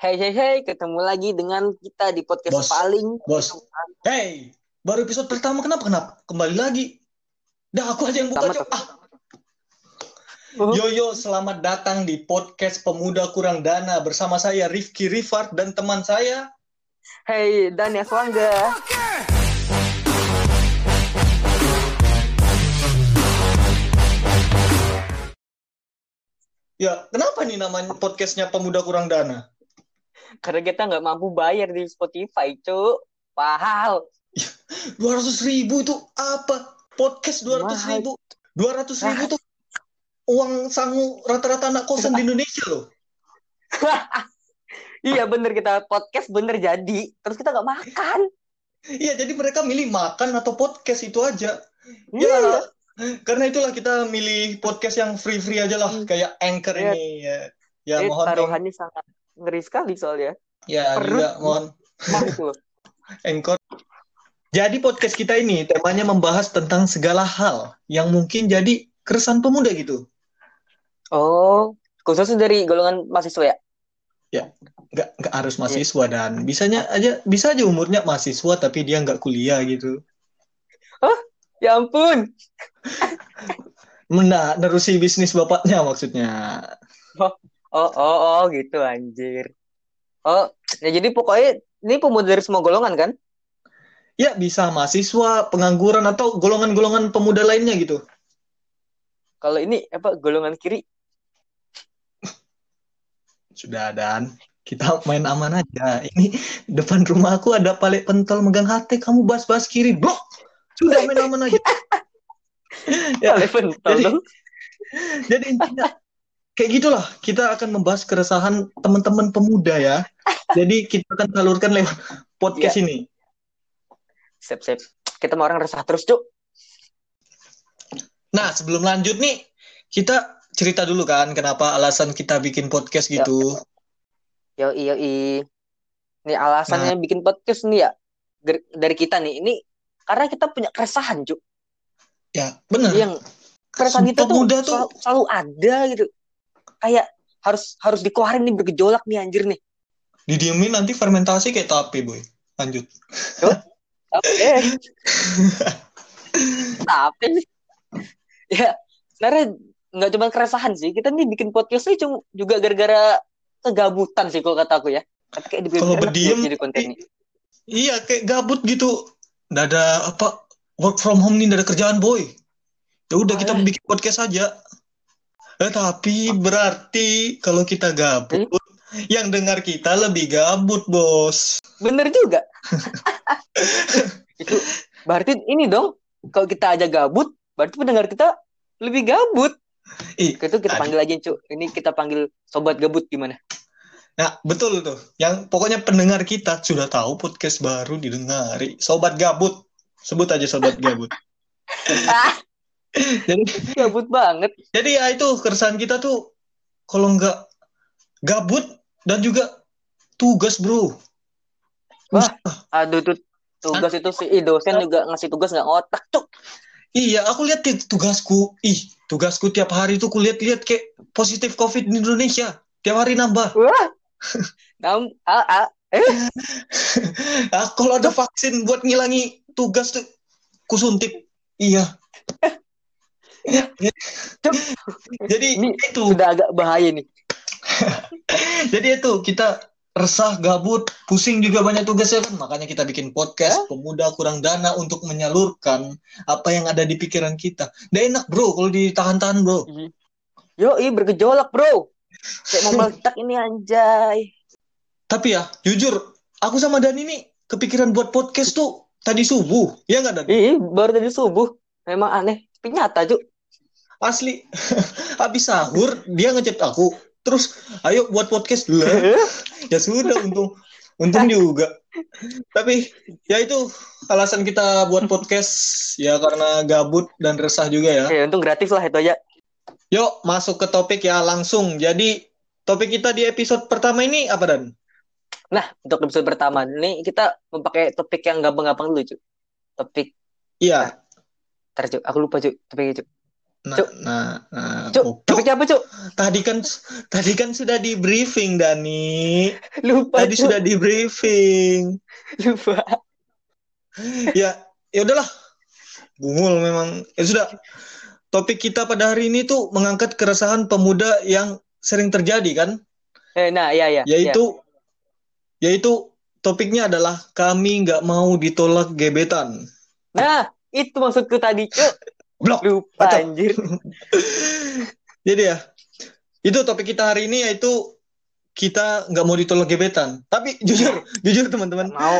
Hey hey hey, ketemu lagi dengan kita di podcast Bos. paling Bos. Hey, baru episode pertama kenapa kenapa kembali lagi? Dah aku aja yang buka tuh. Ah, yo yo, selamat datang di podcast Pemuda Kurang Dana bersama saya Rifki Rifat dan teman saya. Hey dan ya Swangga. Ya, kenapa nih namanya podcastnya Pemuda Kurang Dana? Karena kita nggak mampu bayar di Spotify, cuk. Pahal. 200 ribu itu apa? Podcast 200 Mahal. ribu. 200 ribu tuh uang sangu rata-rata anak kosan di Indonesia loh. Iya bener kita podcast bener jadi. Terus kita nggak makan. Iya, jadi mereka milih makan atau podcast itu aja. Iya. Ya, karena itulah kita milih podcast yang free-free aja lah, kayak Anchor Iya. ini ya. Ya Ini mohon taruhannya sangat ngeri sekali soalnya. ya perut. juga mohon. Anchor. Jadi podcast kita ini temanya membahas tentang segala hal yang mungkin jadi keresahan pemuda gitu. Oh, khususnya dari golongan mahasiswa ya? Nggak, nggak harus mahasiswa dan bisanya aja bisa aja umurnya mahasiswa tapi dia nggak kuliah gitu. Ya ampun. Nah, nerusi bisnis bapaknya maksudnya. Oh, oh, oh, gitu anjir. Oh, ya jadi pokoknya ini pemuda dari semua golongan kan? Ya bisa mahasiswa, pengangguran atau golongan-golongan pemuda lainnya gitu. Kalau ini apa golongan kiri? Sudah dan kita main aman aja. Ini depan rumah aku ada palet pentol megang HT, kamu bahas-bahas kiri, blok. Sudah main aman aja. ya, Oleh pentol jadi- jadi intinya kayak gitulah. Kita akan membahas keresahan teman-teman pemuda ya. Jadi kita akan salurkan lewat podcast ini. Sip, sip. Kita mau orang resah terus, Cuk. Nah, sebelum lanjut nih, kita cerita dulu kan kenapa alasan kita bikin podcast gitu. Yo, iyo, i. Nih alasannya bikin podcast nih ya dari, kita nih. Ini karena kita punya keresahan, Cuk. Ya, benar. Yang keresahan kita tuh tuh selalu, selalu ada gitu. Kayak harus harus dikeluarin nih bergejolak nih anjir nih. didiemin nanti fermentasi kayak tape, boy. Lanjut. Oke. Tapi ya sebenarnya nggak cuma keresahan sih. Kita nih bikin podcast ini cuma juga gara-gara kegabutan sih kalau kata aku ya. Tapi kayak dibikin Kalau berdiem, buat jadi kontennya. Iya, kayak gabut gitu. Nggak ada apa work from home nih, nggak ada kerjaan, boy. Ya udah kita bikin podcast aja. Eh, tapi berarti kalau kita gabut, yang dengar kita lebih gabut, bos. Bener juga. Itu berarti ini dong. Kalau kita aja gabut, berarti pendengar kita lebih gabut. Ih, Itu kita aduh. panggil aja, Cuk. Ini kita panggil sobat gabut gimana? Nah, betul tuh. Yang pokoknya pendengar kita sudah tahu podcast baru didengari. Sobat gabut. Sebut aja sobat gabut. Jadi, gabut banget. jadi ya itu keresahan kita tuh kalau nggak gabut dan juga tugas, bro. Wah. Aduh tuh tugas itu si dosen juga ngasih tugas nggak ngotak, Cuk. Iya, aku lihat tugasku. Ih, tugasku tiap hari tuh kulihat-lihat kayak positif COVID di Indonesia. Tiap hari nambah. Wah. Nam, ah, ah. Eh, Ah, kalau ada vaksin buat ngilangi tugas tuh kusuntik. Iya. Jadi Ini itu, sudah agak bahaya nih. jadi itu kita resah, gabut, pusing juga banyak tugasnya kan. Makanya kita bikin podcast pemuda kurang dana untuk menyalurkan apa yang ada di pikiran kita. Nggak enak bro kalau ditahan-tahan bro. Yo, ih bergejolak, Bro. Kayak mau meledak ini anjay. Tapi ya, jujur, aku sama Dani nih kepikiran buat podcast tuh tadi subuh. Ya nggak Dan? Ih, baru tadi subuh. Memang aneh, tapi nyata, Cuk. Asli. Habis sahur, dia ngechat aku. Terus, ayo buat podcast dulu. ya. ya sudah, untung. Untung juga. Tapi, ya itu alasan kita buat podcast. Ya karena gabut dan resah juga ya. Ya, untung gratis lah itu aja. Yuk, masuk ke topik ya langsung. Jadi, topik kita di episode pertama ini apa, Dan? Nah, untuk episode pertama ini kita memakai topik yang gampang-gampang dulu, Cuk. Topik Iya, Ntar, Cuk. Aku lupa, Cuk. Topiknya, Cuk. Nah, Cuk. nah, nah, Cuk, goblok. topiknya apa, Cuk? Tadi kan tadi kan sudah di briefing Dani. Lupa, Tadi Cuk. sudah di briefing. Lupa. Ya, ya udahlah. Bungul memang. Ya sudah. Topik kita pada hari ini tuh mengangkat keresahan pemuda yang sering terjadi kan? Eh, nah, ya, ya. Yaitu yaitu topiknya adalah kami nggak mau ditolak gebetan. ya. Nah, itu maksudku tadi, Cuk. Blok. Lupa, Kacau. anjir. Jadi ya, itu topik kita hari ini yaitu kita nggak mau ditolak gebetan. Tapi jujur, jujur teman-teman, Mau.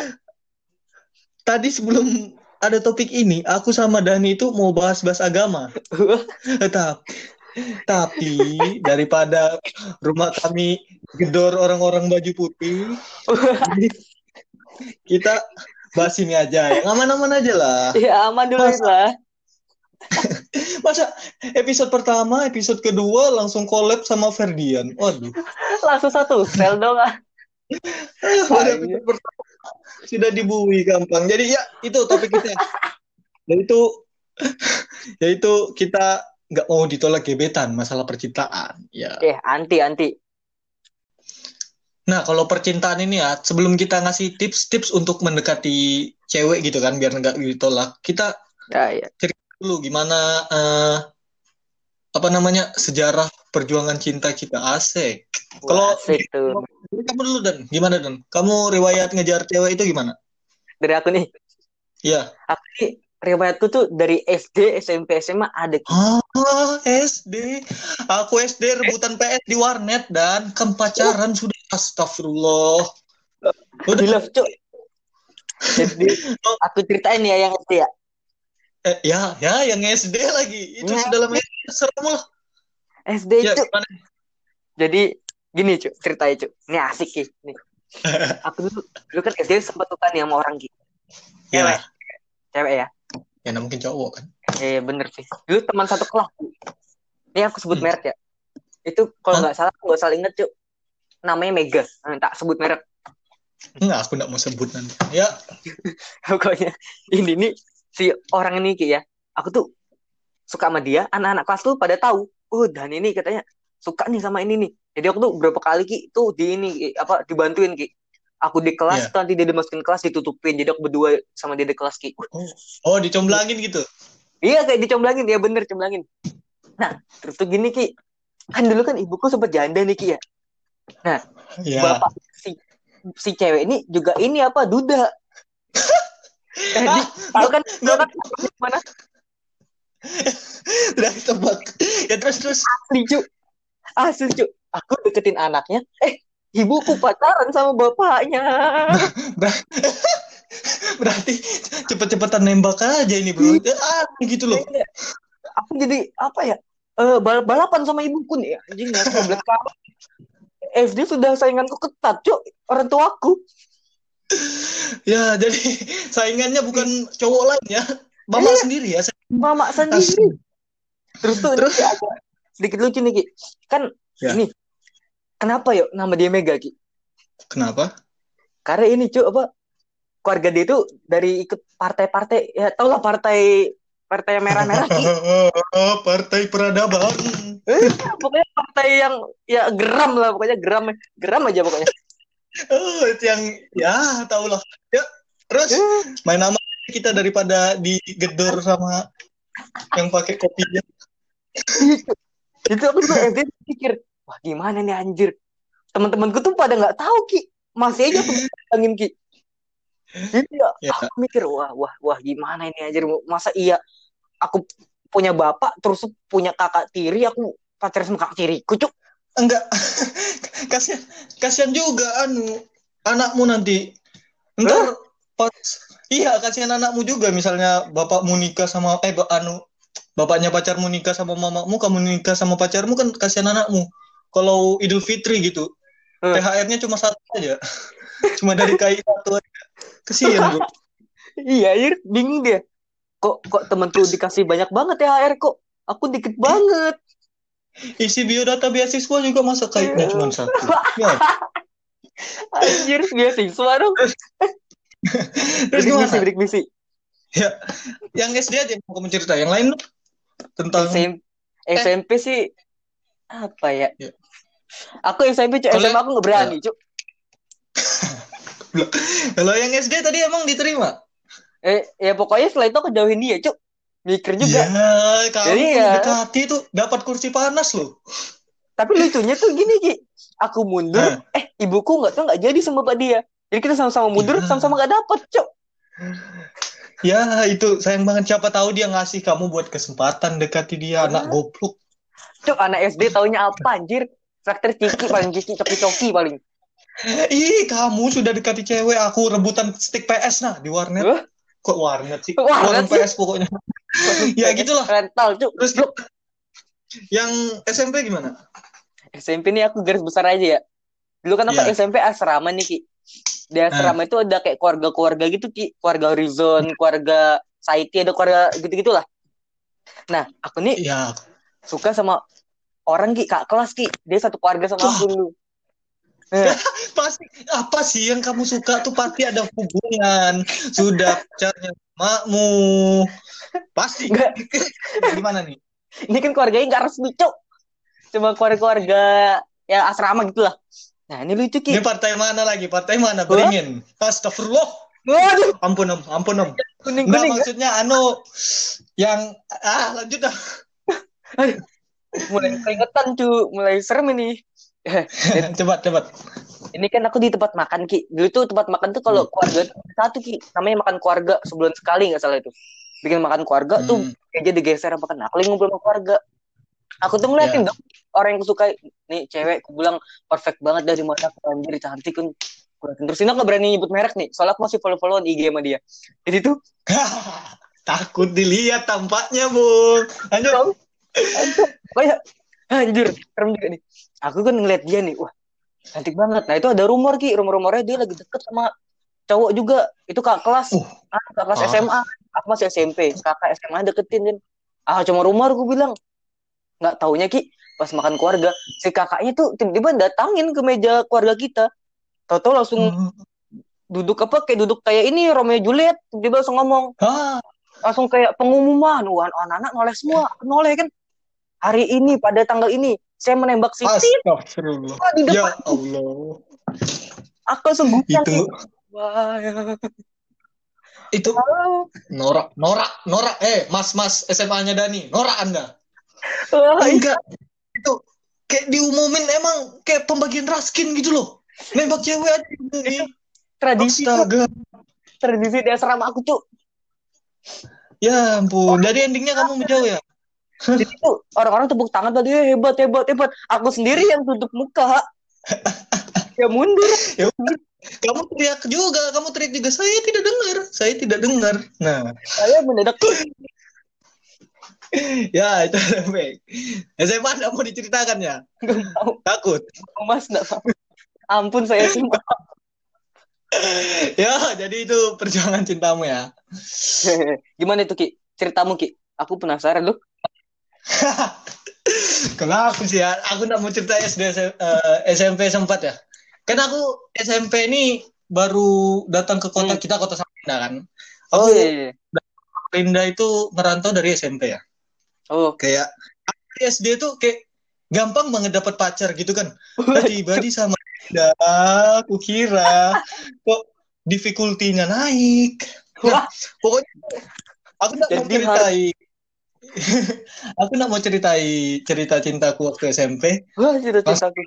tadi sebelum ada topik ini, aku sama Dani itu mau bahas-bahas agama. Tapi, tapi daripada rumah kami gedor orang-orang baju putih, kita bahas ini aja, yang aman-aman aja lah. ya, aman dulu Mas- lah. Masa episode pertama, episode kedua langsung collab sama Ferdian. Waduh. Langsung satu sel dong. ah. Pada Iya. episode pertama sudah dibui gampang. Jadi ya itu topik kita. Yaitu yaitu kita nggak mau ditolak gebetan masalah percintaan. Ya. Eh, anti, anti. Nah kalau percintaan ini ya sebelum kita ngasih tips-tips untuk mendekati cewek gitu kan biar nggak ditolak, kita Ya, ya. dulu gimana eh, apa namanya sejarah perjuangan cinta kita asik. Kalau kamu dulu dan gimana dan kamu riwayat ngejar cewek itu gimana? Dari aku nih. Iya. Aku nih, riwayatku tuh dari SD, SMP, SMA ada. Ah, SD. Aku SD rebutan PS di warnet dan kan pacaran sudah astagfirullah. Udah love, Cuk. Jadi, aku ceritain ya yang SD ya. eh, ya, ya yang SD lagi. Itu Ya. sudah lama serem lah. SD, Ya, gimana? Jadi, gini, Cuk. Ceritanya, Cuk. Ini asik, Ki. Nih. Aku dulu, dulu kan SD sempat tuh kan sama orang. Cewek. Ya, Cewek ya. Ya nah mungkin cowok kan. Eh, bener sih. Dulu teman satu kelas. Ini aku sebut Hmm. merek ya. Itu kalau nggak salah, nggak salah inget, Cuk. Namanya Mega. Eh, tak sebut merek. Enggak, aku enggak mau sebut nanti. Ya, pokoknya ini nih si orang ini Ki ya aku tuh suka sama dia anak-anak kelas tuh pada tahu oh dan ini katanya suka nih sama ini nih jadi aku tuh berapa kali Ki tuh di ini Ki, apa dibantuin Ki aku di kelas Iya. nanti dia dimasukin kelas ditutupin. Jadi aku berdua sama dia di kelas Ki. Oh dicomblangin gitu. iya kayak dicomblangin. Ya bener comblangin nah terus tuh gini Ki. Kan dulu kan ibuku sempat janda nih Ki ya. Ya. bapak si si cewek ini juga ini apa duda. Jadi Ah, tahu kan tahu kan mana? Udah ketebak. Ya terus terus. asli cu asli cu aku deketin anaknya. Eh ibuku pacaran sama bapaknya Berarti cepet-cepetan nembak aja ini, Bro. Ya, ah, gitu loh. aku jadi apa ya eh bal- balapan sama ibuku nih anjing banget SD sudah sainganku ketat cu orang tuaku Ya, jadi saingannya bukan cowok lain ya. Mama Iya. sendiri ya. mama sendiri terus tuh Terus? ada sedikit lucu nih Ki kan Ya. ini kenapa yuk nama dia Mega Ki Kenapa? karena ini cu apa keluarga dia itu dari ikut partai-partai ya tau lah partai partai yang merah-merah Ki Partai Peradaban. pokoknya partai yang ya geram lah pokoknya geram geram aja pokoknya Oh, itu yang ya tau lah. Ya, terus main nama kita daripada digedor sama yang pakai kopinya. itu aku tuh SD pikir wah gimana nih anjir teman-temanku tuh pada nggak tahu ki masih aja bilangin ki jadi ya, Ya. aku mikir wah wah wah gimana ini anjir masa iya aku punya bapak terus punya kakak tiri aku pacaran sama kakak tiriku cuk Enggak. kasihan kasihan juga anu anakmu nanti. Ntar pas iya kasihan anakmu juga misalnya bapakmu nikah sama eh anu bapaknya pacarmu nikah sama mamamu kamu nikah sama pacarmu kan kasihan anakmu. Kalau Idul Fitri gitu Hmm. THR-nya cuma satu aja. cuma dari KI satu aja. Kasihan, Bro. iya anjir bingung dia kok kok temanku dikasih banyak banget THR kok aku dikit banget Isi biodata beasiswa juga masa kaitnya cuma satu. Ya, anjir beasiswa dong Terus misi gimana? bidik misi ya. Yang SD aja yang mau kamu cerita, yang lain tentang SMP SMP sih apa ya? Ya. Aku SMP cuk, Kalau- SMA aku nggak berani cuk. Kalau yang SD tadi emang diterima? Eh, ya pokoknya setelah itu aku jauhin dia cuk. Mikir juga. Iya, kamu Jadi ya- dekati tuh dapat kursi panas loh. Tapi lucunya tuh gini Ki. Aku mundur, Nah. eh ibuku nggak tahu nggak jadi sama Pak dia. Jadi kita sama-sama mundur, Ya. sama-sama nggak dapet cuk. Ya itu sayang banget siapa tahu dia ngasih kamu buat kesempatan dekati dia anak goblok. Cuk, anak SD taunya apa anjir? Traktir ciki paling ciki coki-coki paling. Ih, kamu sudah dekati cewek, aku rebutan stick PS nah di warnet. Hah? Kok warnet sih? Warnet Warnet sih. PS pokoknya. Ya, gitulah. Rental cuk. Terus yang SMP gimana? SMP nih aku garis besar aja ya. Dulu kan aku Iya. SMP asrama nih Ki. Di asrama itu ada kayak keluarga-keluarga gitu Ki. Keluarga Horizon, keluarga Saiti, ada keluarga gitu-gitulah. Nah, aku nih Ya, suka sama orang Ki, kak kelas Ki. Dia satu keluarga sama aku dulu. Nah, pasti apa sih yang kamu suka tuh pasti ada hubungan. Sudah pacarnya makmu. Pasti. Enggak. Gimana nih? ini kan keluarganya nggak resmi cuk. Cuma keluarga-keluarga ya asrama gitu lah. Nah, ini lucu Ki. Ini partai mana lagi? Partai mana? Beringin. Astagfirullah. Waduh, Ampun om, ampun om. Nggak kuning-kuning. maksudnya anu yang ah lanjut dah. Mulai keringetan cu, mulai serem ini. cepat cepat. Ini kan aku di tempat makan Ki. Dulu tuh tempat makan tuh kalau keluarga tuh satu Ki, namanya makan keluarga sebulan sekali nggak salah itu. Bikin makan keluarga tuh Hmm. kayak jadi geser apa kan. Aku lagi ngumpul sama keluarga. Aku tuh ngeliatin Ya. dong orang yang suka nih cewek aku bilang perfect banget dari mana aku anjir cantik kan. Terus ini aku berani nyebut merek nih, soalnya aku masih follow-followan IG sama dia. Jadi tuh Takut dilihat tampaknya, Bung. Lanjut. Kayak anjir, serem juga nih. Aku kan ngeliat dia nih, wah cantik banget. Nah itu ada rumor Ki, rumor-rumornya dia lagi deket sama cowok juga. Itu kak kelas, Uh. ah, kak kelas Ah. SMA. Aku masih SMP, kakak SMA deketin kan. Ah cuma rumor aku bilang. Nggak taunya Ki, pas makan keluarga, si kakaknya tuh tiba-tiba datangin ke meja keluarga kita. Tahu-tahu langsung Hmm. duduk apa kayak duduk kayak ini Romeo Juliet, tiba-tiba langsung ngomong, Ah, langsung kayak pengumuman, wah anak-anak noleh semua, noleh kan. Hari ini pada tanggal ini saya menembak si astagfirullah. Wah, di Ya depan Allah. aku guncang Itu. Wah, ya. itu norak, norak, norak. Eh, Mas-mas SMA-nya Dani, norak Anda. wah, Enggak. Itu kayak diumumin emang kayak pembagian raskin gitu loh. Nembak cewek aja ini. tradisi Astaga. tradisi di asrama aku tuh. Ya ampun. Jadi endingnya kamu menjauh ya? Jadi tuh orang-orang tepuk tangan tadi "Eh, hebat hebat hebat. Aku sendiri yang tutup muka. ya mundur. Kamu teriak juga, kamu teriak juga. Saya tidak dengar, saya tidak dengar. Nah, Saya mendadak ya itu baik. SMA nggak mau diceritakan ya? Takut. Mas nggak mau. Ampun saya semua. Ya, jadi itu perjuangan cintamu ya. Gimana itu Ki? Ceritamu Ki? Aku penasaran loh. Kalau aku sih ya, aku nggak mau cerita SD S- eh, SMP sempat ya. Kan aku SMP ini baru datang ke kota Hmm. kita kota Samarinda kan. Oh Aku iya. iya. Samarinda itu merantau dari SMP ya. Oh. Kayak SD tuh kayak gampang banget dapat pacar gitu kan. Tiba di Samarinda, aku kira kok difficulty-nya naik. Wah. Pokoknya aku nggak mau Jadi ceritai. Aku nggak mau ceritai cerita cintaku waktu SMP. Wah, cita-citaku.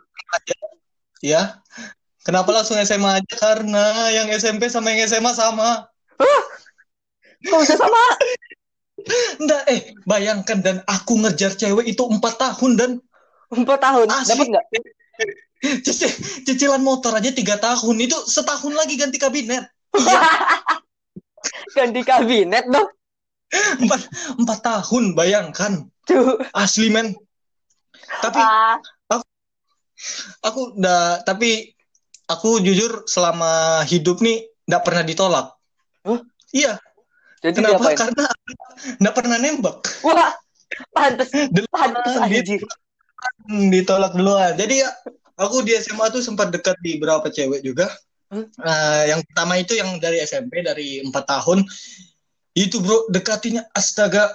Ya, kenapa langsung SMA aja? Karena yang SMP sama yang SMA sama. Kok bisa sama? Enggak, eh, bayangkan dan aku ngejar cewek itu empat tahun dan Empat tahun. Dapat nggak? cici- cicilan motor aja tiga tahun itu setahun lagi ganti kabinet Ganti kabinet dong. Empat empat tahun bayangkan Tuh. asli men tapi Ah. aku udah tapi aku jujur selama hidup nih nggak pernah ditolak Hah? iya Jadi kenapa diapain? karena nggak pernah nembak Wah, pantes. Pantes anjir. Hmm, ditolak duluan. Jadi ya, aku di SMA tuh sempat dekat di beberapa cewek juga. Hmm? Nah, yang pertama itu yang dari SMP dari empat tahun. Itu bro dekatinya astaga.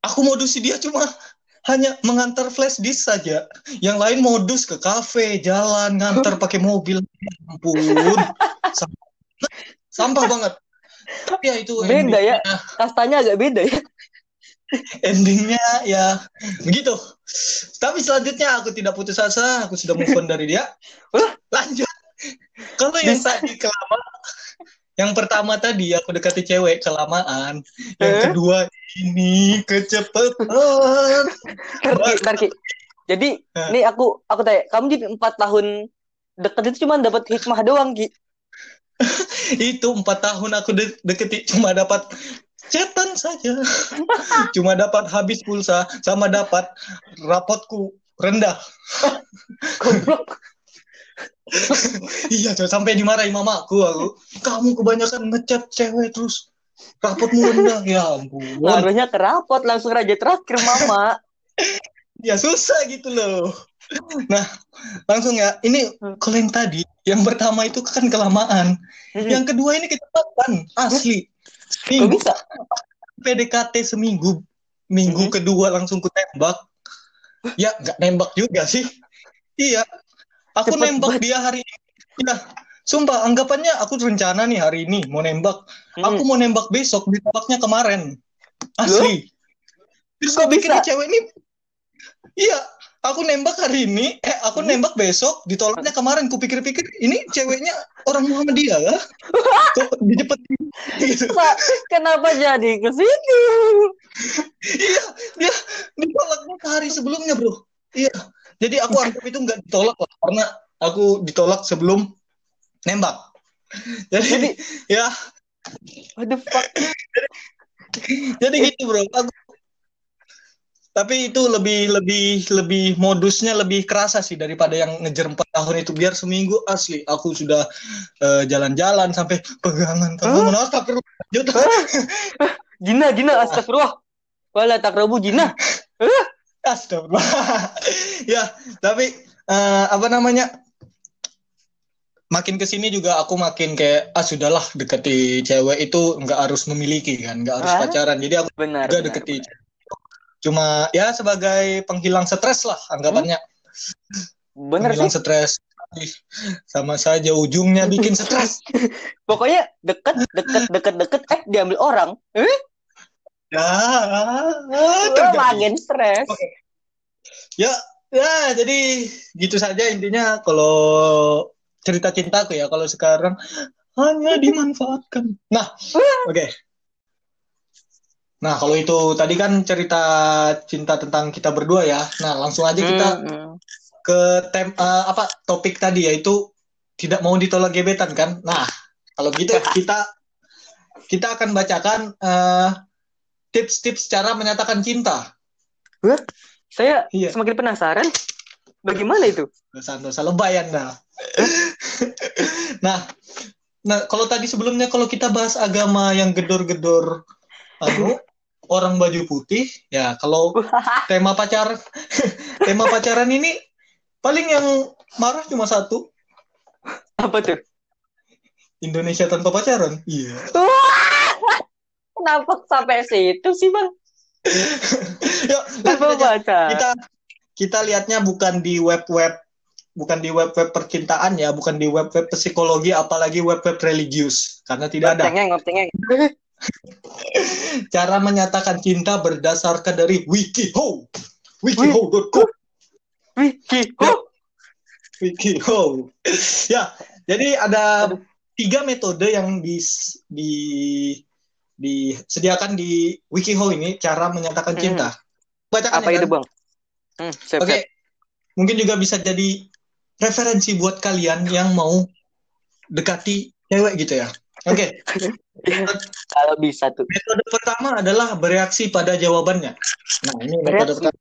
Aku modusi dia cuma hanya mengantar flash disk saja. Yang lain modus ke kafe, jalan, ngantar pakai mobil. Ya ampun. Sampah, sampah banget. Tapi ya itu Beda ya. Kastanya agak beda ya. endingnya ya begitu. Tapi selanjutnya aku tidak putus asa, aku sudah move on dari dia. Lanjut. Kalau yang tadi kelamaan, yang pertama tadi aku dekati cewek kelamaan, yang Eh? kedua ini kecepatan. Ngerti. Jadi, Hah? nih aku aku tanya, kamu di empat tahun deket itu cuma dapat hikmah doang, Ki. Itu empat tahun aku de deketi cuma dapat cetan saja, cuma dapat habis pulsa, sama dapat rapotku rendah. Goblok. Iya, coy, sampai dimarahi mamaku aku. Kamu kebanyakan ngechat cewek terus rapotmu rendah. Ya ampun. Harusnya kerapot langsung raja terakhir, Mama. Ya susah gitu loh. Nah, langsung ya. Ini kalau yang tadi, yang pertama itu kan kelamaan. Yang kedua ini kecepatan, asli. Kok Minggu bisa? PDKT seminggu, minggu Mhm. kedua langsung ku tembak. Ya, nggak nembak juga sih. Iya, aku Cepet nembak banget. dia hari ini. Ya, sumpah, anggapannya aku rencana nih hari ini mau nembak. Hmm. Aku mau nembak besok, ditolaknya kemarin. Asli. Terus Kok gue pikir cewek ini, iya, aku nembak hari ini, eh aku Hmm. nembak besok, ditolaknya kemarin. Kupikir-pikir, ini ceweknya orang Muhammadiyah ya? Kok dicepetin gitu. Pak, kenapa jadi ke situ? Iya, dia ditolaknya hari sebelumnya, bro. Iya, jadi aku anggap itu nggak ditolak lah, karena aku ditolak sebelum nembak. Jadi, Jadi- ya, What the fuck? jadi gitu, bro. Aku, tapi itu lebih lebih lebih modusnya lebih kerasa sih daripada yang ngejar empat tahun itu biar seminggu asli aku sudah eh, jalan-jalan sampai pegangan pegangan astagfirullah lanjut Jina, Jina, astagfirullah. Wala takrabu Jina. Astagfirullah. ya, tapi eh, apa namanya? Makin ke sini juga aku makin kayak ah sudahlah deketi cewek itu nggak harus memiliki kan, nggak harus Ah. pacaran. Jadi aku Benar. juga benar, deketi benar. cuma ya sebagai penghilang stres lah anggapannya. Bener penghilang sih. stres. Sama saja ujungnya bikin stres. Pokoknya deket, deket, deket, deket, eh diambil orang. Eh, Ya, wah, terjadi. makin stres. Ya, ya, jadi gitu saja intinya kalau cerita cintaku ya. Kalau sekarang hanya dimanfaatkan. Nah, oke. Nah, kalau itu tadi kan cerita cinta tentang kita berdua ya. Nah, langsung aja kita Hmm, hmm. ke tem eh, apa topik tadi yaitu tidak mau ditolak gebetan kan. Nah, kalau gitu kita kita akan bacakan eh, tips-tips cara menyatakan cinta. Saya Iya. semakin penasaran. Bagaimana itu? dosa-dosa lebay Anda. nah, nah kalau tadi sebelumnya kalau kita bahas agama yang gedor-gedor anu orang baju putih, ya kalau tema pacar tema pacaran ini paling yang marah cuma satu, Apa tuh? Indonesia tanpa pacaran. Iya. Wah! Kenapa sampai situ sih, Bang? Yuk, lanjut aja. baca. kita kita lihatnya bukan di web-web bukan di web-web percintaan ya, bukan di web-web psikologi apalagi web-web religius karena tidak ada. Ngoptengeng, ngoptengeng. cara menyatakan cinta berdasarkan dari wikiho wikiho.com Wiki. Ya. Wikiho ya jadi ada tiga metode yang di di disediakan di wikiho ini cara menyatakan Hmm. cinta bacakan apa ya itu, kan? Bang? Hmm, oke siap. mungkin juga bisa jadi referensi buat kalian yang mau dekati cewek gitu ya oke Kalau bisa tuh. metode pertama adalah bereaksi pada jawabannya nah ini metode Bereaksi. pertama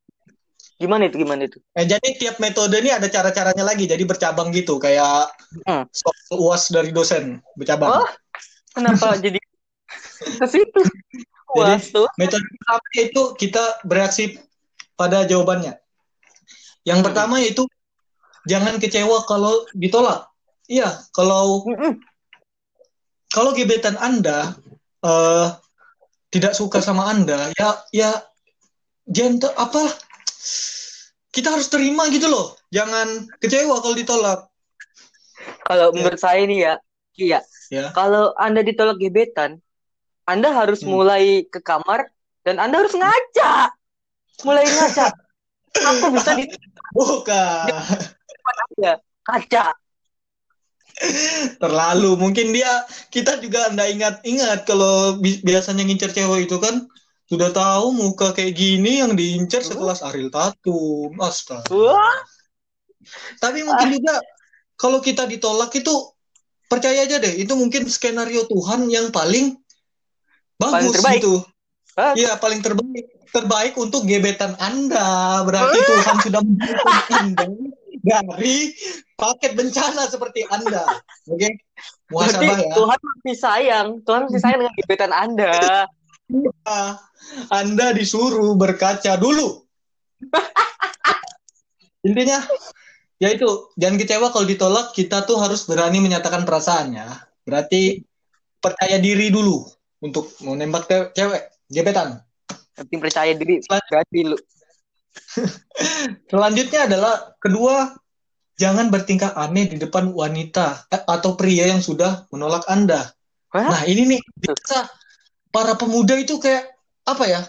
Gimana itu? Gimana itu? Eh, jadi tiap metode ini ada cara-caranya lagi, jadi bercabang gitu, kayak Hmm. soal uas dari dosen bercabang. Oh, kenapa jadi ke situ? Jadi-. Metode pertama itu kita bereaksi pada jawabannya. Yang Hmm. pertama yaitu jangan kecewa kalau ditolak. Iya, kalau Mm-mm. kalau gebetan Anda eh, tidak suka sama Anda, ya ya gentle apa kita harus terima gitu loh. Jangan kecewa kalau ditolak. Kalau Ya. menurut saya nih ya, iya. Ya. Kalau Anda ditolak gebetan, Anda harus Hmm. mulai ke kamar dan Anda harus ngaca. Mulai ngaca. Aku bisa di depan Anda. Kaca. Terlalu. Mungkin dia kita juga ndak ingat-ingat kalau bi- biasanya ngincer cewek itu kan sudah tahu muka kayak gini yang diincar sekelas Ariel Tatum. Astaga. Wah, Tapi mungkin juga kalau kita ditolak itu percaya aja deh, itu mungkin skenario Tuhan yang paling Paling bagus terbaik. gitu. Iya, paling terbaik. Terbaik untuk gebetan Anda. Berarti Tuhan sudah menjadikan Anda dari paket bencana seperti Anda. Oke? berarti Muhasabah ya. Tuhan masih sayang. Tuhan masih sayang dengan gebetan Anda. Anda disuruh berkaca dulu. Intinya, ya itu jangan kecewa kalau ditolak. Kita tuh harus berani menyatakan perasaannya. Berarti percaya diri dulu untuk mau nembak te- cewek, gebetan. Penting percaya diri. Berarti lu. Selanjutnya adalah kedua, jangan bertingkah aneh di depan wanita eh, atau pria yang sudah menolak Anda. Hah? Nah, ini nih biasa para pemuda itu kayak apa ya?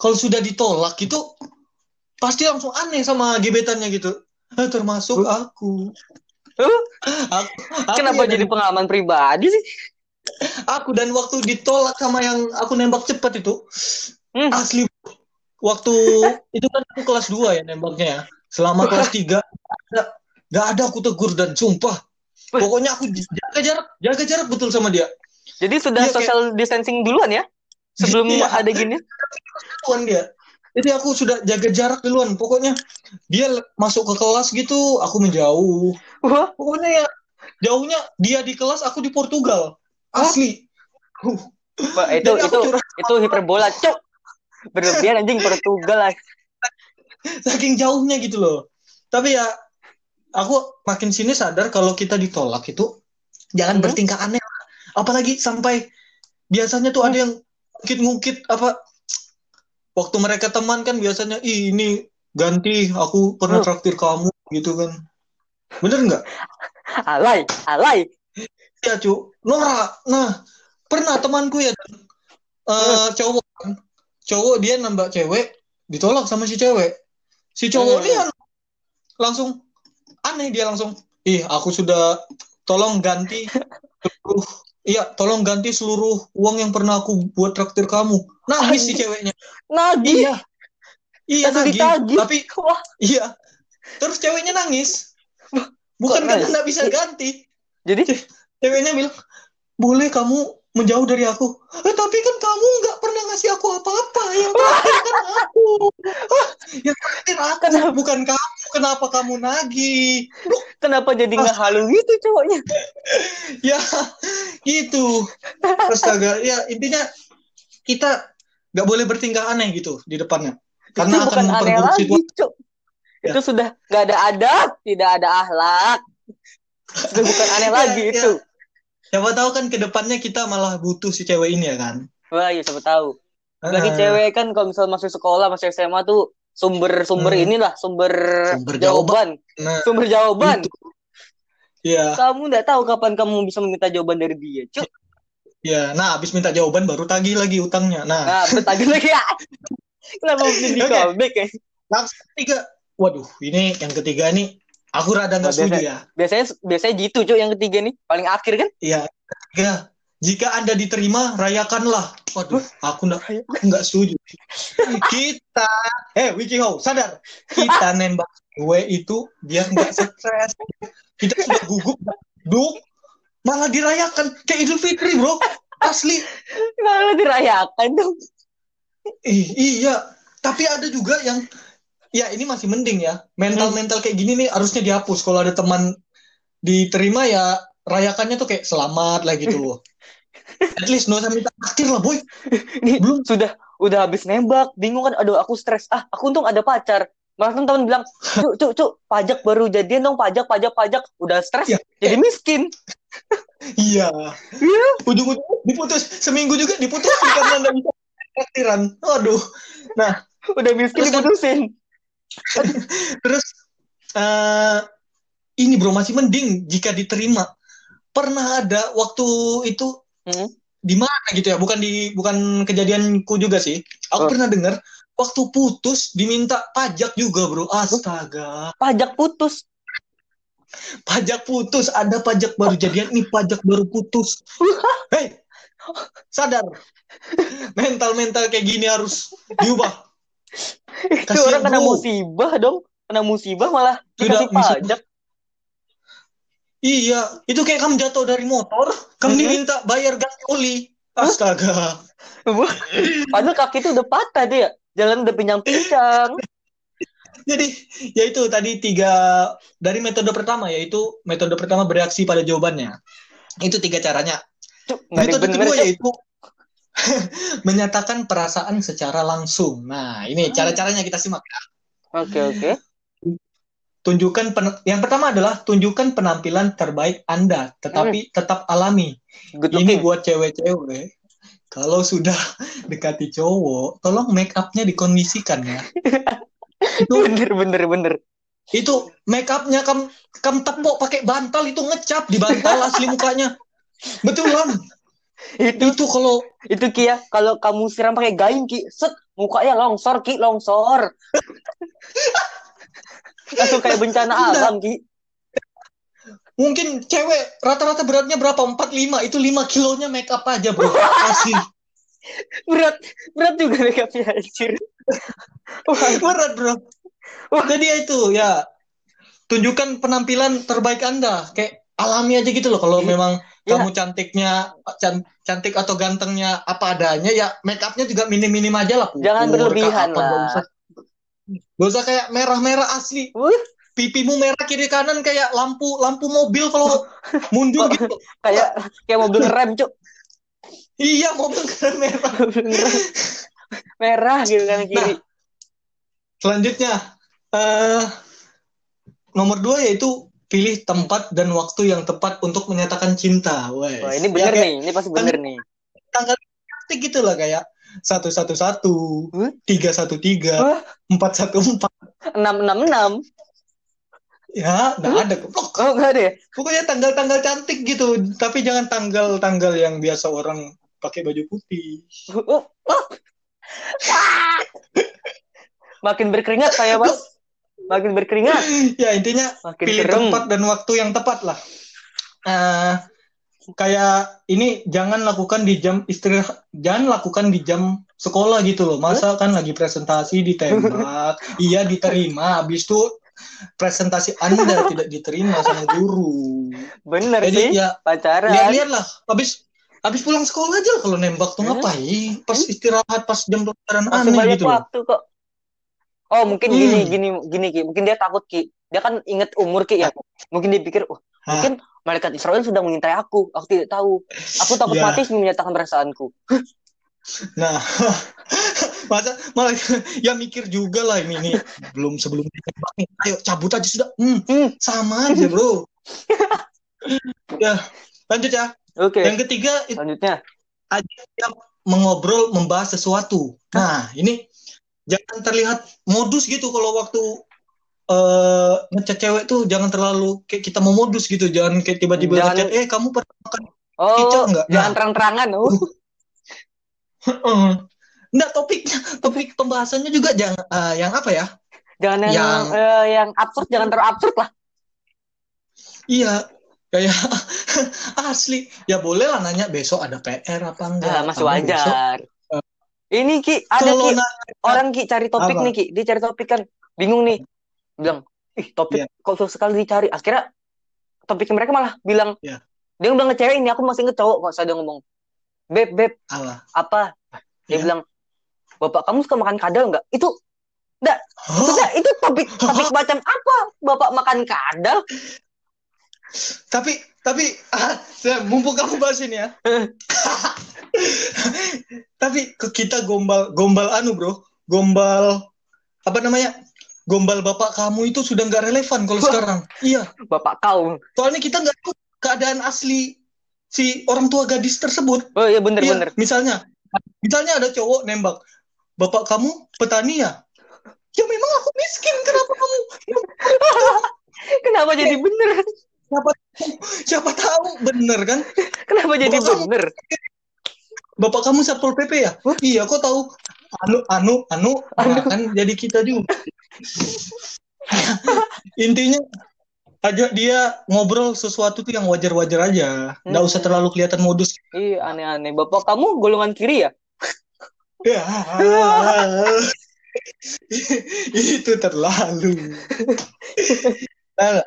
Kalau sudah ditolak itu pasti langsung aneh sama gebetannya gitu. Eh, termasuk aku. Huh? Aku, aku Kenapa ya jadi dan- pengalaman pribadi sih? Aku dan waktu ditolak sama yang aku nembak cepat itu Hmm. asli waktu itu kan aku kelas 2 ya nembaknya ya. Selama kelas 3 ada nggak ada aku tegur dan sumpah. Pokoknya aku jaga jarak, jaga jarak betul sama dia. Jadi sudah kayak- social distancing duluan ya? Sebelum Iya. ada gini? duluan dia. Jadi aku sudah jaga jarak duluan. Pokoknya dia masuk ke kelas gitu, aku menjauh. Wah, Pokoknya ya jauhnya dia di kelas, aku di Portugal. Asli. Uh, Pak, itu aku itu itu hiperbola, cok. Berlebihan anjing Portugal lah. saking jauhnya gitu loh. Tapi ya aku makin sini sadar kalau kita ditolak itu jangan Hmm. bertingkah aneh. Apalagi sampai biasanya tuh ada yang ngungkit-ngungkit apa waktu mereka teman kan biasanya Ih, ini ganti aku pernah Hmm. traktir kamu gitu kan. Bener nggak? Alay, alay. Ya cu, Nora. Nah, pernah temanku ya eh cowok kan. Cowok dia nambah cewek, ditolak sama si cewek. Si cowok Hmm. dia langsung aneh dia langsung, "Ih, aku sudah tolong ganti seluruh Iya, tolong ganti seluruh uang yang pernah aku buat traktir kamu. Nangis si ceweknya. Nagih. Iya. Iya, nagih. Tapi Wah, iya. Terus ceweknya nangis. Bukan Kok karena nggak bisa ganti. jadi ceweknya bilang boleh kamu menjauh dari aku eh, tapi kan kamu nggak pernah ngasih aku apa-apa yang terakhir kan aku Hah, yang terakhir aku bukan kamu kenapa kamu nagih kenapa jadi nggak halu gitu cowoknya? ya gitu astaga ya intinya kita nggak boleh bertingkah aneh gitu di depannya karena itu akan memperburuk lagi, situasi cok. Ya. Itu sudah nggak ada adab, tidak ada akhlak. Sudah bukan aneh Ya, lagi ya. itu. Siapa tahu kan ke depannya kita malah butuh si cewek ini ya kan Wah, iya siapa tahu. Lagi Ah, cewek kan kalau misal masuk sekolah, masuk SMA tuh sumber-sumber Hmm. inilah, sumber, Sumber jawaban. nah Sumber jawaban. itu. ya Kamu nggak tahu kapan kamu bisa meminta jawaban dari dia, cuk. Ya, nah habis minta jawaban baru tagih lagi utangnya. Nah, Nah, bertagih lagi ya. Kenapa mesti di Oke. callback ya? langsung ketiga. Waduh, ini yang ketiga ini aku rada nggak Oh, setuju ya. Biasanya biasanya gitu, cuk, yang ketiga nih. Paling akhir kan? Iya, ketiga. Jika Anda diterima, rayakanlah. Waduh, aku nggak nggak setuju. Kita, eh Wikihow, sadar. Kita nembak cewek itu biar nggak stres. Kita sudah gugup, duk, malah dirayakan kayak Idul Fitri, bro. Asli. Malah dirayakan dong. Ih, iya, tapi ada juga yang ya ini masih mending ya. Mental-mental kayak gini nih harusnya dihapus. Kalau ada teman diterima ya rayakannya tuh kayak selamat lah gitu loh. At least usah minta akhir lah, boy. Ini Belum. sudah udah habis nembak, bingung kan? Aduh, aku stres. Ah, aku untung ada pacar. Malah teman bilang, cuk, cuk, cuk, pajak baru jadian dong, pajak, pajak, pajak. Udah stres, Iya. jadi miskin. Iya. Ujung-ujung diputus seminggu juga diputus karena nggak bisa traktiran. Aduh. Udah miskin kan- diputusin. Terus eh ini bro masih mending jika diterima. Pernah ada waktu itu Hmm? di mana gitu ya? Bukan di bukan kejadianku juga sih. Aku Oh. pernah dengar waktu putus diminta pajak juga bro. Astaga, Pajak putus. pajak putus. Ada pajak baru jadian, ini pajak baru putus. Hei, sadar. Mental-mental kayak gini harus diubah. Itu Kasihan, orang kena bro. musibah dong. Kena musibah malah Sudah, dikasih pajak. Iya, itu kayak kamu jatuh dari motor, kamu diminta bayar ganti oli. Astaga. Padahal kaki itu udah patah dia. Jalan udah pincang-pincang. Jadi, ya itu tadi tiga dari metode pertama yaitu metode pertama bereaksi pada jawabannya. Itu tiga caranya. Cuk, Metode kedua Cuk. yaitu menyatakan perasaan secara langsung. Nah, ini Ah. cara-caranya kita simak. ya. Oke, oke. Tunjukkan pen- yang pertama adalah tunjukkan penampilan terbaik Anda, tetapi tetap alami. Good Ini looking. buat cewek-cewek. Kalau sudah dekati cowok, tolong make up-nya dikondisikan ya. itu Bener, bener, bener. itu make up-nya kam kam tepok pakai bantal itu ngecap di bantal asli mukanya. Betulan. Itu Itu kalau itu Ki ya, kalau kamu siram pakai gain Ki, set mukanya longsor Ki, longsor. Langsung kayak bencana Enggak. alam Ki. mungkin cewek rata-rata beratnya berapa? 45, itu 5 kilonya make up aja, Bro. Asli. Berat, berat juga makeupnya anjir. Wah, Berat, Bro. Wah. Jadi itu ya tunjukkan penampilan terbaik Anda. Kayak alami aja gitu loh kalau Iya. memang Iya. kamu cantiknya can- cantik atau gantengnya apa adanya ya make upnya juga minim-minim aja lah pupur, Jangan berlebihan apa, lah. usah nggak usah kayak merah-merah asli Wuh, pipimu merah kiri kanan kayak lampu lampu mobil kalau mundur gitu kayak kayak mobil rem, Cuk. iya mobil keren merah rem. Merah gitu kan kiri. selanjutnya eh nomor dua yaitu pilih tempat dan waktu yang tepat untuk menyatakan cinta Wes. Wah, ini Ya, bener kayak nih, ini pasti bener nih. tanggal cantik gitu lah kayak satu satu satu tiga satu tiga empat satu empat 666. ya nggak ada goblok. Oh, enggak ada ya? pokoknya tanggal-tanggal cantik gitu tapi jangan tanggal-tanggal yang biasa orang pakai baju putih Oh, oh. Ah. Makin berkeringat saya, Mas. Makin berkeringat, ya intinya makin pilih kerem. tempat dan waktu yang tepat lah. Eh, kayak ini jangan lakukan di jam istirahat jangan lakukan di jam sekolah gitu loh. Masa kan lagi presentasi ditembak iya diterima habis itu presentasi anda tidak diterima sama guru. Bener jadi sih, ya pacaran. lihat-lihat lah habis habis pulang sekolah aja kalau nembak tuh ngapain? Pas istirahat pas jam pelajaran aneh gitu waktu kok. Oh, mungkin Hmm. gini, gini, gini, Ki. Mungkin dia takut, Ki. Dia kan inget umur, Ki, ya. Mungkin dia pikir, oh, Hah? mungkin malaikat Israel sedang mengintai aku. Aku tidak tahu. Aku takut Ya. mati menyatakan perasaanku. Nah, masa malah ya mikir juga lah ini nih belum sebelum nih. Ayo cabut aja sudah. Hmm, Hmm. sama aja bro. ya lanjut ya. Oke, Yang ketiga selanjutnya. mengobrol membahas sesuatu. Nah ini jangan terlihat modus gitu kalau waktu eh ngechat cewek tuh jangan terlalu kayak kita mau modus gitu. Jangan kayak tiba-tiba Jangan- ngechat, eh kamu pernah makan Oh, Kicau nggak? jangan Nah. terang-terangan. Oh. Heeh. Nggak topiknya, topik pembahasannya juga jangan eh, yang apa ya? Jangan yang, Yang- eh, yang absurd, jangan terlalu absurd lah. Iya, kayak asli. Ya boleh lah nanya besok ada PR apa enggak. Ah, masih Kamu besok- wajar. Ini Ki, ada Ki, orang Ki cari topik Apa? nih Ki, dia cari topik kan bingung nih. Bilang, "Ih, topik Iya. kok susah sekali dicari." Akhirnya topik mereka malah bilang, Iya. dia udah ngecewek ini, aku masih ngecowok kok saya ngomong. Beb, beb, Allah. apa? Dia Iya. bilang, "Bapak kamu suka makan kadal nggak?" Itu Hah? maksudnya itu topik topik macam apa? Bapak makan kadal? Tapi tapi saya- mumpung kamu bahas ini ya. tapi ke kita gombal gombal anu bro, gombal apa namanya? Gombal bapak kamu itu sudah nggak relevan kalau sekarang. Iya, Bapak kau. soalnya kita nggak tahu keadaan asli si orang tua gadis tersebut. Oh iya Iya, bener-bener. misalnya, misalnya ada cowok nembak, bapak kamu petani ya? ya memang aku miskin kenapa kamu Kenapa jadi bener? Siapa siapa tahu bener kan? Kenapa jadi Bapak kamu- bener? bapak kamu satpol pp ya? Iya kok tahu. Anu anu anu. Nah, kan jadi kita juga intinya ajak dia ngobrol sesuatu tuh yang wajar-wajar aja. Nggak Hmm. usah terlalu kelihatan modus. Iya aneh-aneh. Bapak kamu golongan kiri ya? ya. Itu terlalu. Nah,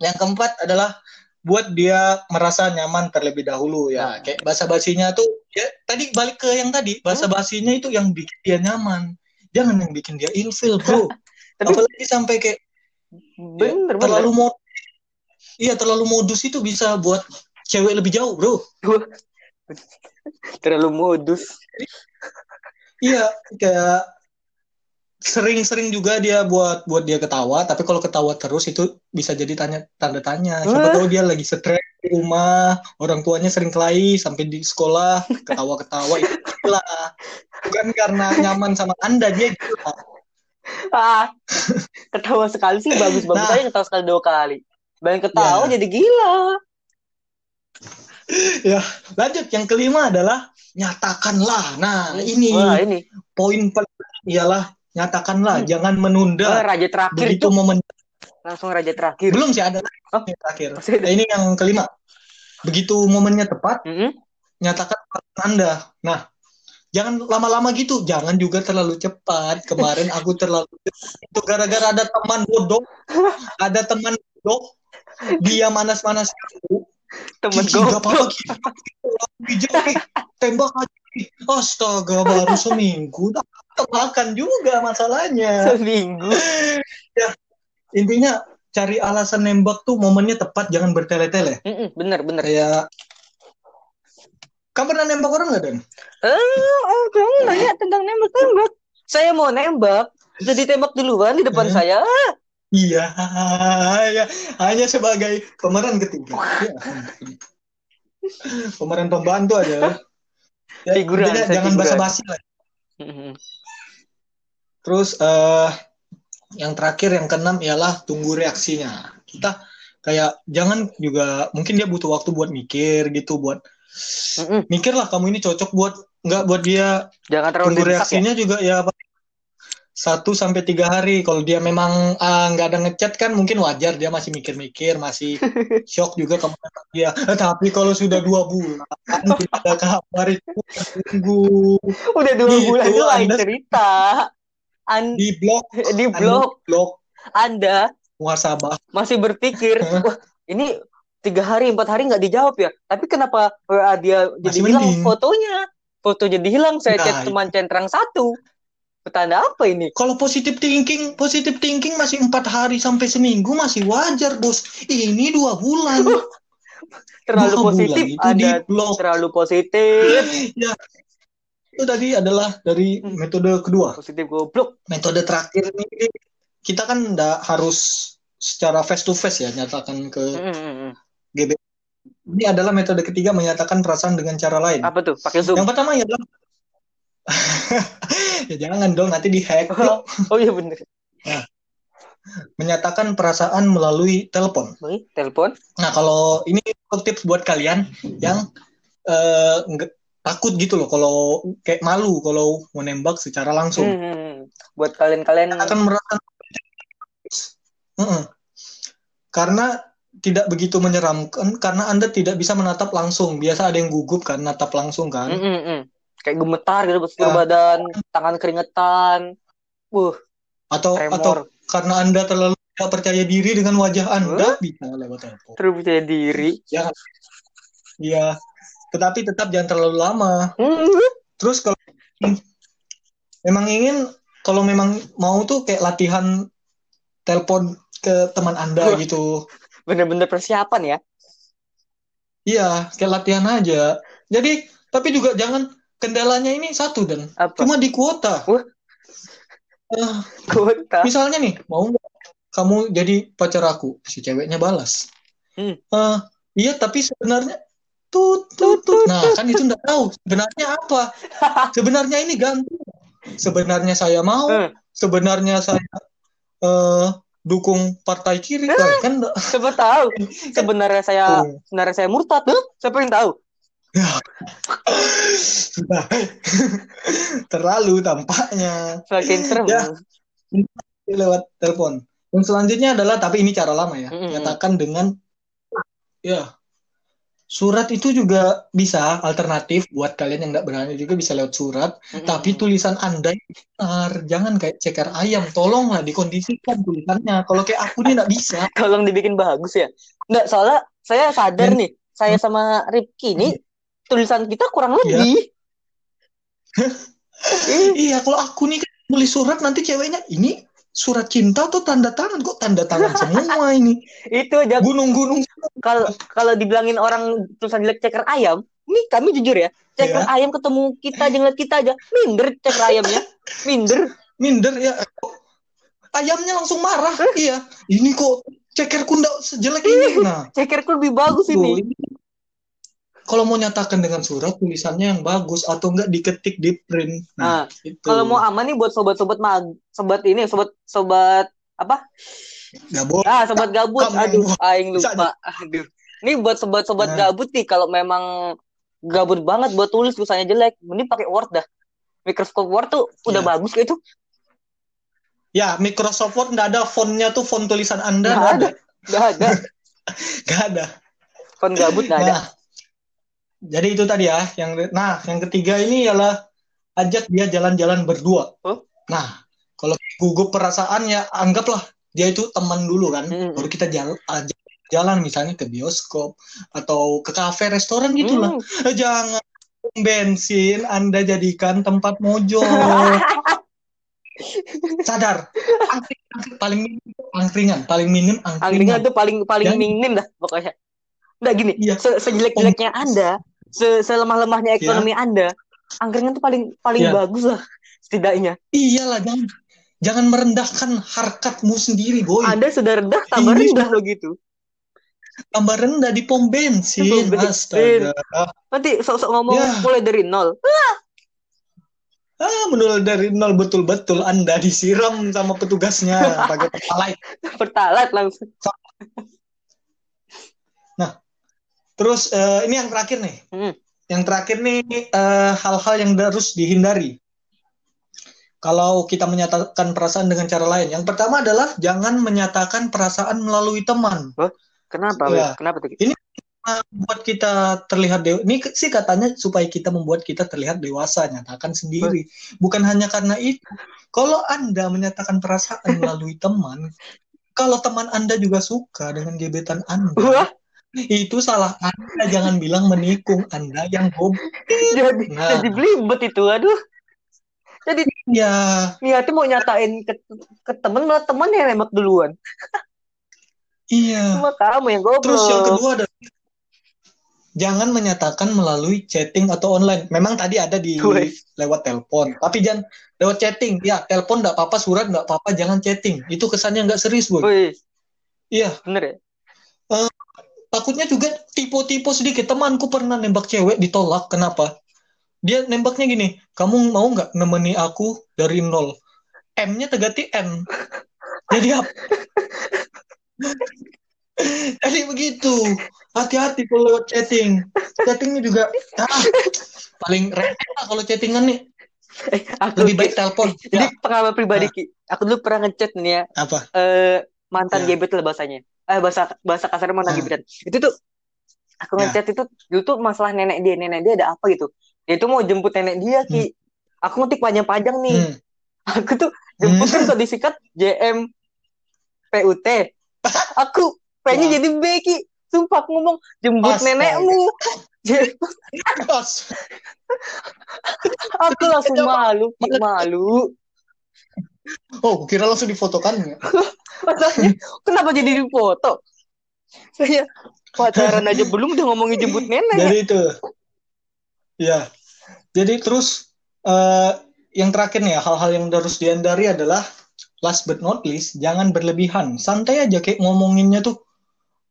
yang keempat adalah buat dia merasa nyaman terlebih dahulu ya Nah. kayak bahasa basinya tuh ya tadi balik ke yang tadi bahasa basinya itu yang bikin dia nyaman jangan yang bikin dia ilfil bro Tapi apalagi sampai kayak ya, bener terlalu bener. mod iya terlalu modus itu bisa buat cewek lebih jauh bro Terlalu modus. iya kayak sering-sering juga dia buat buat dia ketawa tapi kalau ketawa terus itu bisa jadi tanya tanda tanya siapa Wah. tahu dia lagi stres di rumah orang tuanya sering kelahi sampai di sekolah ketawa-ketawa itu gila bukan karena nyaman sama anda dia gila Ah, ketawa sekali sih bagus-bagus Nah. aja ketawa sekali dua kali. Banyak ketawa Ya. jadi gila. ya lanjut yang kelima adalah nyatakanlah nah ini Wah ini. poin paling ialah nyatakanlah Hmm. jangan menunda raja terakhir begitu itu momen langsung raja terakhir. belum sih ada Oh. yang terakhir nah, ini yang kelima begitu momennya tepat Mm-mm. nyatakan perasaan anda nah jangan lama-lama gitu jangan juga terlalu cepat kemarin aku terlalu itu gara-gara ada teman bodoh ada teman bodoh dia manas-manas aku Temen apa-apa. Gigi, Gigi. tembak aja astaga baru seminggu makan juga masalahnya Seminggu. intinya cari alasan nembak tuh momennya tepat jangan bertele-tele Mm-mm, bener bener. kayak kamu pernah nembak orang nggak dan Eh, oh, kamu nanya tentang nembak-nembak. Saya mau nembak. Jadi tembak duluan di depan Eh? saya. iya ya, hanya sebagai pemeran ketiga Ya pemeran pembantu aja ya, Figuran, jangan basa-basi lah. Terus eh yang terakhir yang keenam ialah tunggu reaksinya kita kayak jangan juga mungkin dia butuh waktu buat mikir gitu buat Mm-mm. mikir lah kamu ini cocok buat nggak buat dia Jangan terlalu tunggu didesak ya. reaksinya juga ya satu sampai tiga hari kalau dia memang ah, nggak ada ngechat kan mungkin wajar dia masih mikir-mikir masih shock juga kamu dia Eh, tapi kalau sudah dua bulan tidak ada kabar itu tunggu Udah dua Gitu, bulan itu lain cerita. An- di blok di blog blok Anda muhasabah masih berpikir, wah ini tiga hari empat hari nggak dijawab ya. Tapi kenapa WA dia jadi Masih hilang mending. fotonya? Foto jadi hilang. Saya Nah, chat teman centrang satu. Petanda apa ini? Kalau positive thinking, positive thinking masih empat hari sampai seminggu masih wajar bos. Ini dua bulan. Terlalu Dua positif. bulan itu di Anda blok. terlalu positif. ya. Itu tadi adalah dari Hmm. metode kedua. Positif goblok. Metode terakhir ini kita kan nggak harus secara face to face ya nyatakan ke Mm-mm. GB. Ini adalah metode ketiga menyatakan perasaan dengan cara lain. Apa tuh? Pakai zoom. Yang pertama adalah ya jangan dong nanti dihack. Oh, oh iya bener. Menyatakan perasaan melalui telepon. Telepon. Nah, kalau ini tips buat kalian yang eh, nggak- takut gitu loh kalau kayak malu kalau mau nembak secara langsung. Hmm. Buat kalian-kalian Akan merasa karena tidak begitu menyeramkan karena Anda tidak bisa menatap langsung. Biasa ada yang gugup kan natap langsung kan. Mm-mm-mm. kayak gemetar gitu seluruh Ya. badan, tangan keringetan. Wuh, Atau tremor. atau karena Anda terlalu tidak percaya diri dengan wajah Anda bisa lewat telepon. terus percaya diri. Jangan. Iya. Tetapi tetap jangan terlalu lama. Terus kalau memang ingin, kalau memang mau tuh kayak latihan telepon ke teman Anda gitu. Bener-bener persiapan ya. Iya, kayak latihan aja. Jadi, tapi juga jangan kendalanya ini satu dan Apa? cuma di kuota. Eh, Kota. misalnya nih, mau nggak kamu jadi pacar aku? Si ceweknya balas. Hmm. Eh, iya, tapi sebenarnya tut tut tut. Nah, kan itu nggak tahu sebenarnya apa. Sebenarnya ini gantung. Sebenarnya saya mau, Hmm. sebenarnya saya eh, dukung partai kiri kan? kan Siapa tahu sebenarnya saya Oh. sebenarnya saya murtad tuh. Siapa yang tahu? sudah terlalu tampaknya Semakin serem. Ya. lewat telepon. Yang selanjutnya adalah tapi ini cara lama ya. Mm-mm. Nyatakan dengan ya surat itu juga bisa alternatif buat kalian yang nggak berani juga bisa lewat surat. Mm-mm. Tapi tulisan Anda benar, jangan kayak ceker ayam. Tolonglah dikondisikan tulisannya. Kalau kayak aku nih nggak bisa. tolong dibikin bagus ya. Enggak, soalnya saya sadar Dan- nih, saya sama Ripki ini tulisan kita kurang Iya. lebih. Ih, Iya, kalau aku nih kan nulis surat nanti ceweknya ini surat cinta atau tanda tangan kok tanda tangan semua ini. itu aja Gunung-gunung. kalau kalau dibilangin orang tulisan jelek ceker ayam, nih kami jujur ya, ceker Iya. ayam ketemu kita aja ngeliat kita aja, minder ceker ayamnya, minder. Minder ya. Ayamnya langsung marah. Iya. Ini kok cekerku ndak sejelek ini. Nah, Cekerku lebih bagus ini. Kalau mau nyatakan dengan surat tulisannya yang bagus atau enggak diketik di print. Nah, Nah, itu. kalau mau aman nih buat sobat-sobat mag, sobat ini, sobat sobat apa? Gabut. Ah, sobat gabut. Kamu Aduh, aing lupa. Aduh. Ini buat sobat-sobat Nah. gabut nih kalau memang gabut banget buat tulis tulisannya jelek, mending pakai Word dah. Microsoft Word tuh udah Iya. bagus kayak itu. Ya, Microsoft Word nggak ada fontnya tuh font tulisan Anda Nggak nggak ada. Gak ada. Nggak ada. Font gabut gak ada. Jadi itu tadi ya. Yang nah, yang ketiga ini ialah ajak dia jalan-jalan berdua. Oh. Nah, kalau gugup perasaan ya anggaplah dia itu teman dulu kan. Mm-mm. Baru kita jalan ajak jalan misalnya ke bioskop atau ke kafe restoran gitulah. Hmm. Jangan bensin Anda jadikan tempat mojo. Sadar. Paling minim angkringan, paling minim Angkringan angkringan. tuh paling paling Dan- minim dah pokoknya. Nggak gini, Iya. se sejelek-jeleknya Anda, se selemah-lemahnya ekonomi Anda, angkringan tuh paling paling Iya. bagus lah setidaknya. Iyalah jangan jangan merendahkan harkatmu sendiri, boy. Anda sudah rendah tambah Ini- rendah begitu. Tambah rendah di pom bensin. Pom bensin. Astaga. Nanti sok-sok ngomong Ya. mulai dari nol. Ah, menurut dari nol betul-betul Anda disiram sama petugasnya pakai pertalite. Pertalite langsung. Terus eh, ini yang terakhir nih. Hmm. Yang terakhir nih eh, hal-hal yang harus dihindari. Kalau kita menyatakan perasaan dengan cara lain. Yang pertama adalah jangan menyatakan perasaan melalui teman. Kenapa? Wes? Kenapa tuh? Ah, Buat kita terlihat dewa. Ini sih katanya supaya kita membuat kita terlihat dewasa, nyatakan sendiri. Bukan hanya karena itu. Kalau Anda menyatakan perasaan melalui teman, kalau teman Anda juga suka dengan gebetan Anda, Wah, itu salah Anda. Jangan bilang menikung Anda yang goblok. jadi Nah. jadi belibet itu. Aduh. Jadi Ya, niatnya mau nyatain ke, ke temen malah temen yang nembak duluan. iya. Cuma kamu yang goblok. Terus yang kedua adalah jangan menyatakan melalui chatting atau online. Memang tadi ada di Wes. lewat telepon, tapi jangan lewat chatting. Ya, telepon nggak apa-apa, surat nggak apa-apa, jangan chatting. Itu kesannya nggak serius, boy. Wih, Iya, bener ya? Takutnya juga tipe-tipe sedikit. Temanku pernah nembak cewek ditolak. Kenapa? Dia nembaknya gini, kamu mau nggak nemeni aku dari nol? M-nya terganti N. Jadi apa? Jadi begitu. Hati-hati kalau lewat chatting. Chattingnya juga ah, paling remeh lah kalau chattingan nih. Eh, aku Lebih baik telepon. Jadi Ya, pengalaman pribadi Ki. Aku dulu pernah ngechat nih ya, apa? eh mantan Ya. gebet lah bahasanya. Eh bahasa bahasa kasarnya mantan Ah. gebetan. Itu tuh aku Ya. ngechat itu dulu tuh masalah nenek dia, nenek dia ada apa gitu. Dia tuh mau jemput nenek dia Ki. Aku ngetik panjang-panjang nih. Hmm. Aku tuh jemput kan kalau disikat JM PUT. Aku P-nya Wah. jadi B Ki. Sumpah aku ngomong jemput Astaga. nenekmu. Aku langsung malu, Ki, malu. Oh, kira langsung difotokan ya? Masalahnya, kenapa jadi dipoto? Saya pacaran aja belum udah ngomongin jemput nenek. Jadi itu. Ya. Jadi terus eh, yang terakhir nih ya, hal-hal yang harus dihindari adalah last but not least, jangan berlebihan. Santai aja kayak ngomonginnya tuh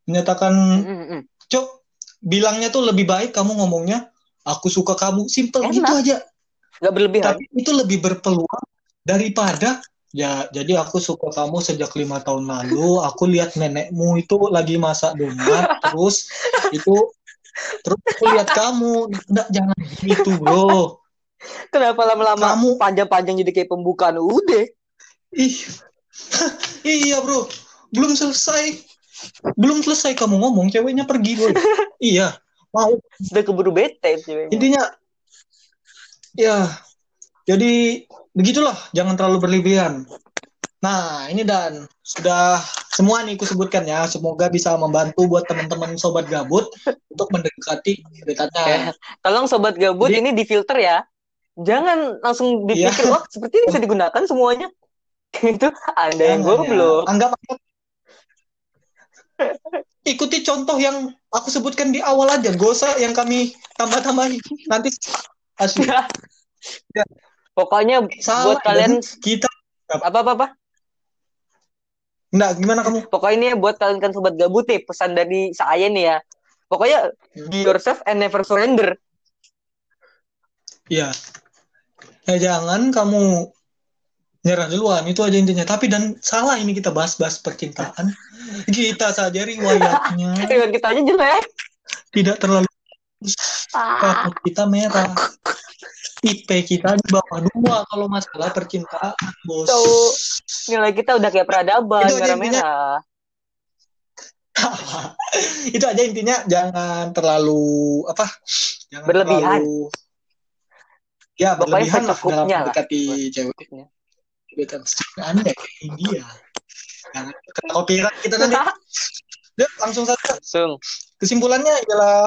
menyatakan, Mm. "Cok, bilangnya tuh lebih baik kamu ngomongnya aku suka kamu." Simple Enak. gitu aja. Nggak berlebihan. Tapi itu lebih berpeluang daripada Ya, jadi aku suka kamu sejak lima tahun lalu. Aku lihat nenekmu itu lagi masak donat, terus itu terus aku lihat kamu. Nggak, jangan gitu, bro. Kenapa lama-lama Kamu- panjang-panjang jadi kayak pembukaan udah? Ih, iya bro, belum selesai, belum selesai kamu ngomong, ceweknya pergi boy. iya, mau Sudah keburu bete ceweknya. intinya, ya, jadi begitulah, jangan terlalu berlebihan. Nah, ini dan sudah semua nih aku sebutkan ya, semoga bisa membantu buat teman-teman sobat gabut untuk mendekati gebetannya. Ya. Tolong sobat gabut Jadi- ini difilter ya. Jangan langsung dipikir Iya. wah seperti ini bisa digunakan semuanya. Itu Anda yang ya. goblok. Anggap ikuti contoh yang aku sebutkan di awal aja, gak usah yang kami tambah-tambahin. Nanti asli. Pokoknya Salah, buat kalian kita apa apa apa. enggak gimana kamu? Pokoknya ini buat kalian kan sobat gabut nih pesan dari saya nih ya. Pokoknya be yourself and never surrender. Iya. Ya jangan kamu nyerah duluan, itu aja intinya. Tapi dan salah ini kita bahas-bahas percintaan. Kita saja riwayatnya Dengan kita aja jelek. tidak terlalu Ah. kita merah. IP kita di bawah dua kalau masalah percintaan, bos. Tuh. Nilai kita udah kayak peradaban Itu aja merah-merah. itu aja intinya jangan terlalu apa jangan Berlebihan. terlalu ya berlebihan lah dalam mendekati cewek gebetan anda kayak India jangan kena copyright kita nanti Udah, langsung saja Langsung. kesimpulannya adalah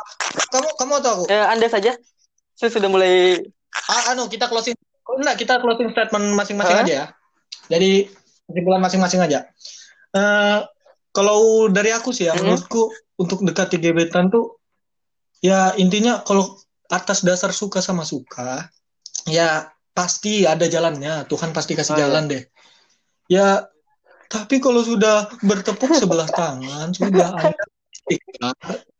kamu kamu atau aku Eh, anda saja. Saya sudah mulai ah, anu kita closing. Oh, enggak kita closing statement masing-masing aja ya. Jadi kesimpulan masing-masing aja. Eh, kalau dari aku sih ya Mhm. menurutku untuk dekati gebetan tuh ya intinya kalau atas dasar suka sama suka ya pasti ada jalannya. Tuhan pasti kasih Oh, iya. jalan deh. Ya tapi kalau sudah bertepuk sebelah tangan sudah ada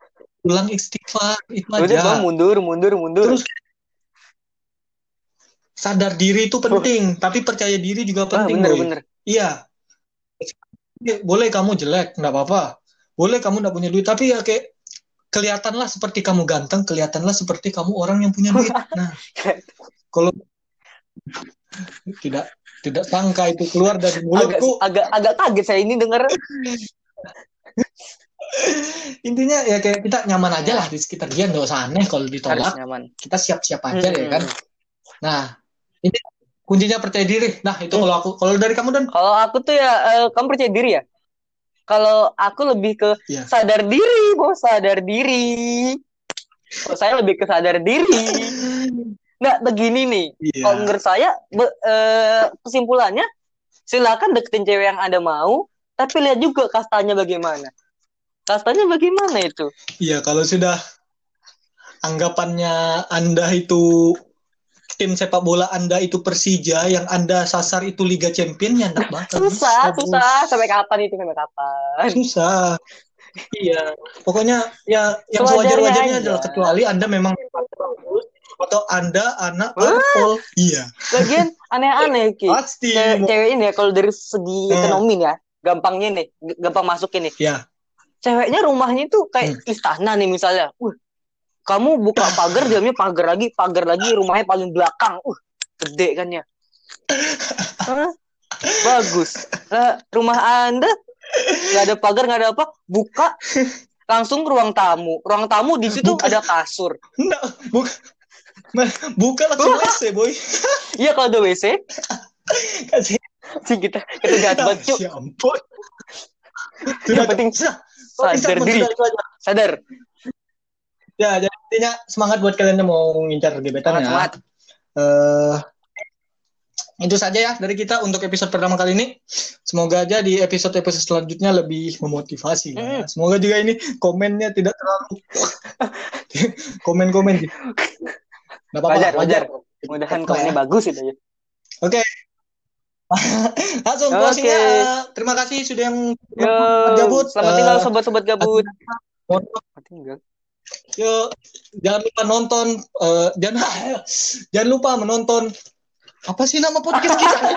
ulang istighfar itu udah aja bang mundur mundur mundur. Terus sadar diri itu penting, tapi percaya diri juga Wah, penting, bener boy. bener. Iya. Boleh kamu jelek, nggak apa-apa. Boleh kamu nggak punya duit, tapi ya kayak kelihatanlah seperti kamu ganteng, kelihatanlah seperti kamu orang yang punya duit. Nah, kalau tidak tidak sangka itu keluar dari Agak mulutku, agak agak kaget saya ini dengar. intinya ya kayak kita nyaman aja lah di sekitar dia, nggak usah aneh kalau Harus ditolak. nyaman. Kita siap-siap aja ya kan. Hmm. Nah, ini kuncinya percaya diri. Nah, itu kalau aku, kalau dari kamu dan Kalau aku tuh ya eh, kamu percaya diri ya? Kalau aku lebih ke Iya. sadar diri, bos sadar diri. Kalau saya lebih ke sadar diri. Nah, begini nih. Iya. Kalau menurut saya be- eh, kesimpulannya silakan deketin cewek yang Anda mau, tapi lihat juga kastanya bagaimana. Kastanya bagaimana itu? Iya, kalau sudah anggapannya Anda itu tim sepak bola Anda itu Persija, yang Anda sasar itu Liga Champion, ya enggak bakal Susah, Bos. susah. Sampai kapan itu? Sampai kapan? Susah. Iya, pokoknya ya yang sewajar-wajarnya aja. adalah kecuali Anda memang bagus atau Anda anak parpol. Iya, Lagian aneh-aneh Ki. pasti. Cewek, cewek ini ya kalau dari segi Hmm. ekonomi ya, gampangnya nih, gampang masukin nih. Ya, Ceweknya rumahnya itu kayak Hmm. istana nih misalnya. Uh, kamu buka pagar, diamnya pagar lagi, pagar lagi, rumahnya paling belakang. Uh, gede kan ya. Hah? Bagus. Nah, rumah Anda nggak ada pagar, nggak ada apa, buka langsung ruang tamu. Ruang tamu di situ ada kasur. enggak, buka, buka langsung WC, boy. Iya kalau ada WC, Kasih. sih kita kita jahat banget, Cuk. Ya ampun. Yang penting. Sadar Sudah, diri. Sadar. Ya, jadi intinya semangat buat kalian yang mau ngincar gebetan Semangat, ya. semangat. Eh, itu saja ya dari kita untuk episode pertama kali ini. Semoga aja di episode-episode selanjutnya lebih memotivasi. ya. Semoga juga ini komennya tidak terlalu komen-komen. Nggak apa-apa, Wajar, lah, wajar. Mudahan Apa komennya ya? bagus itu ya. Langsung closing ya. Terima kasih sudah yang Yo, gabut. selamat Eh, tinggal sobat-sobat gabut. Selamat tinggal. Yuk, jangan lupa nonton, eh, jangan jangan lupa menonton apa sih nama podcast kita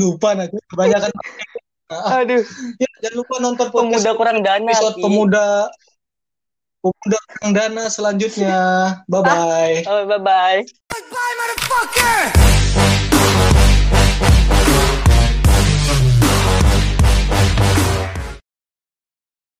lupa nanti kebanyakan Aduh, ya, jangan lupa nonton podcast pemuda kurang dana. episode pemuda kurang dana selanjutnya bye bye Oh, bye bye. Bye, motherfucker!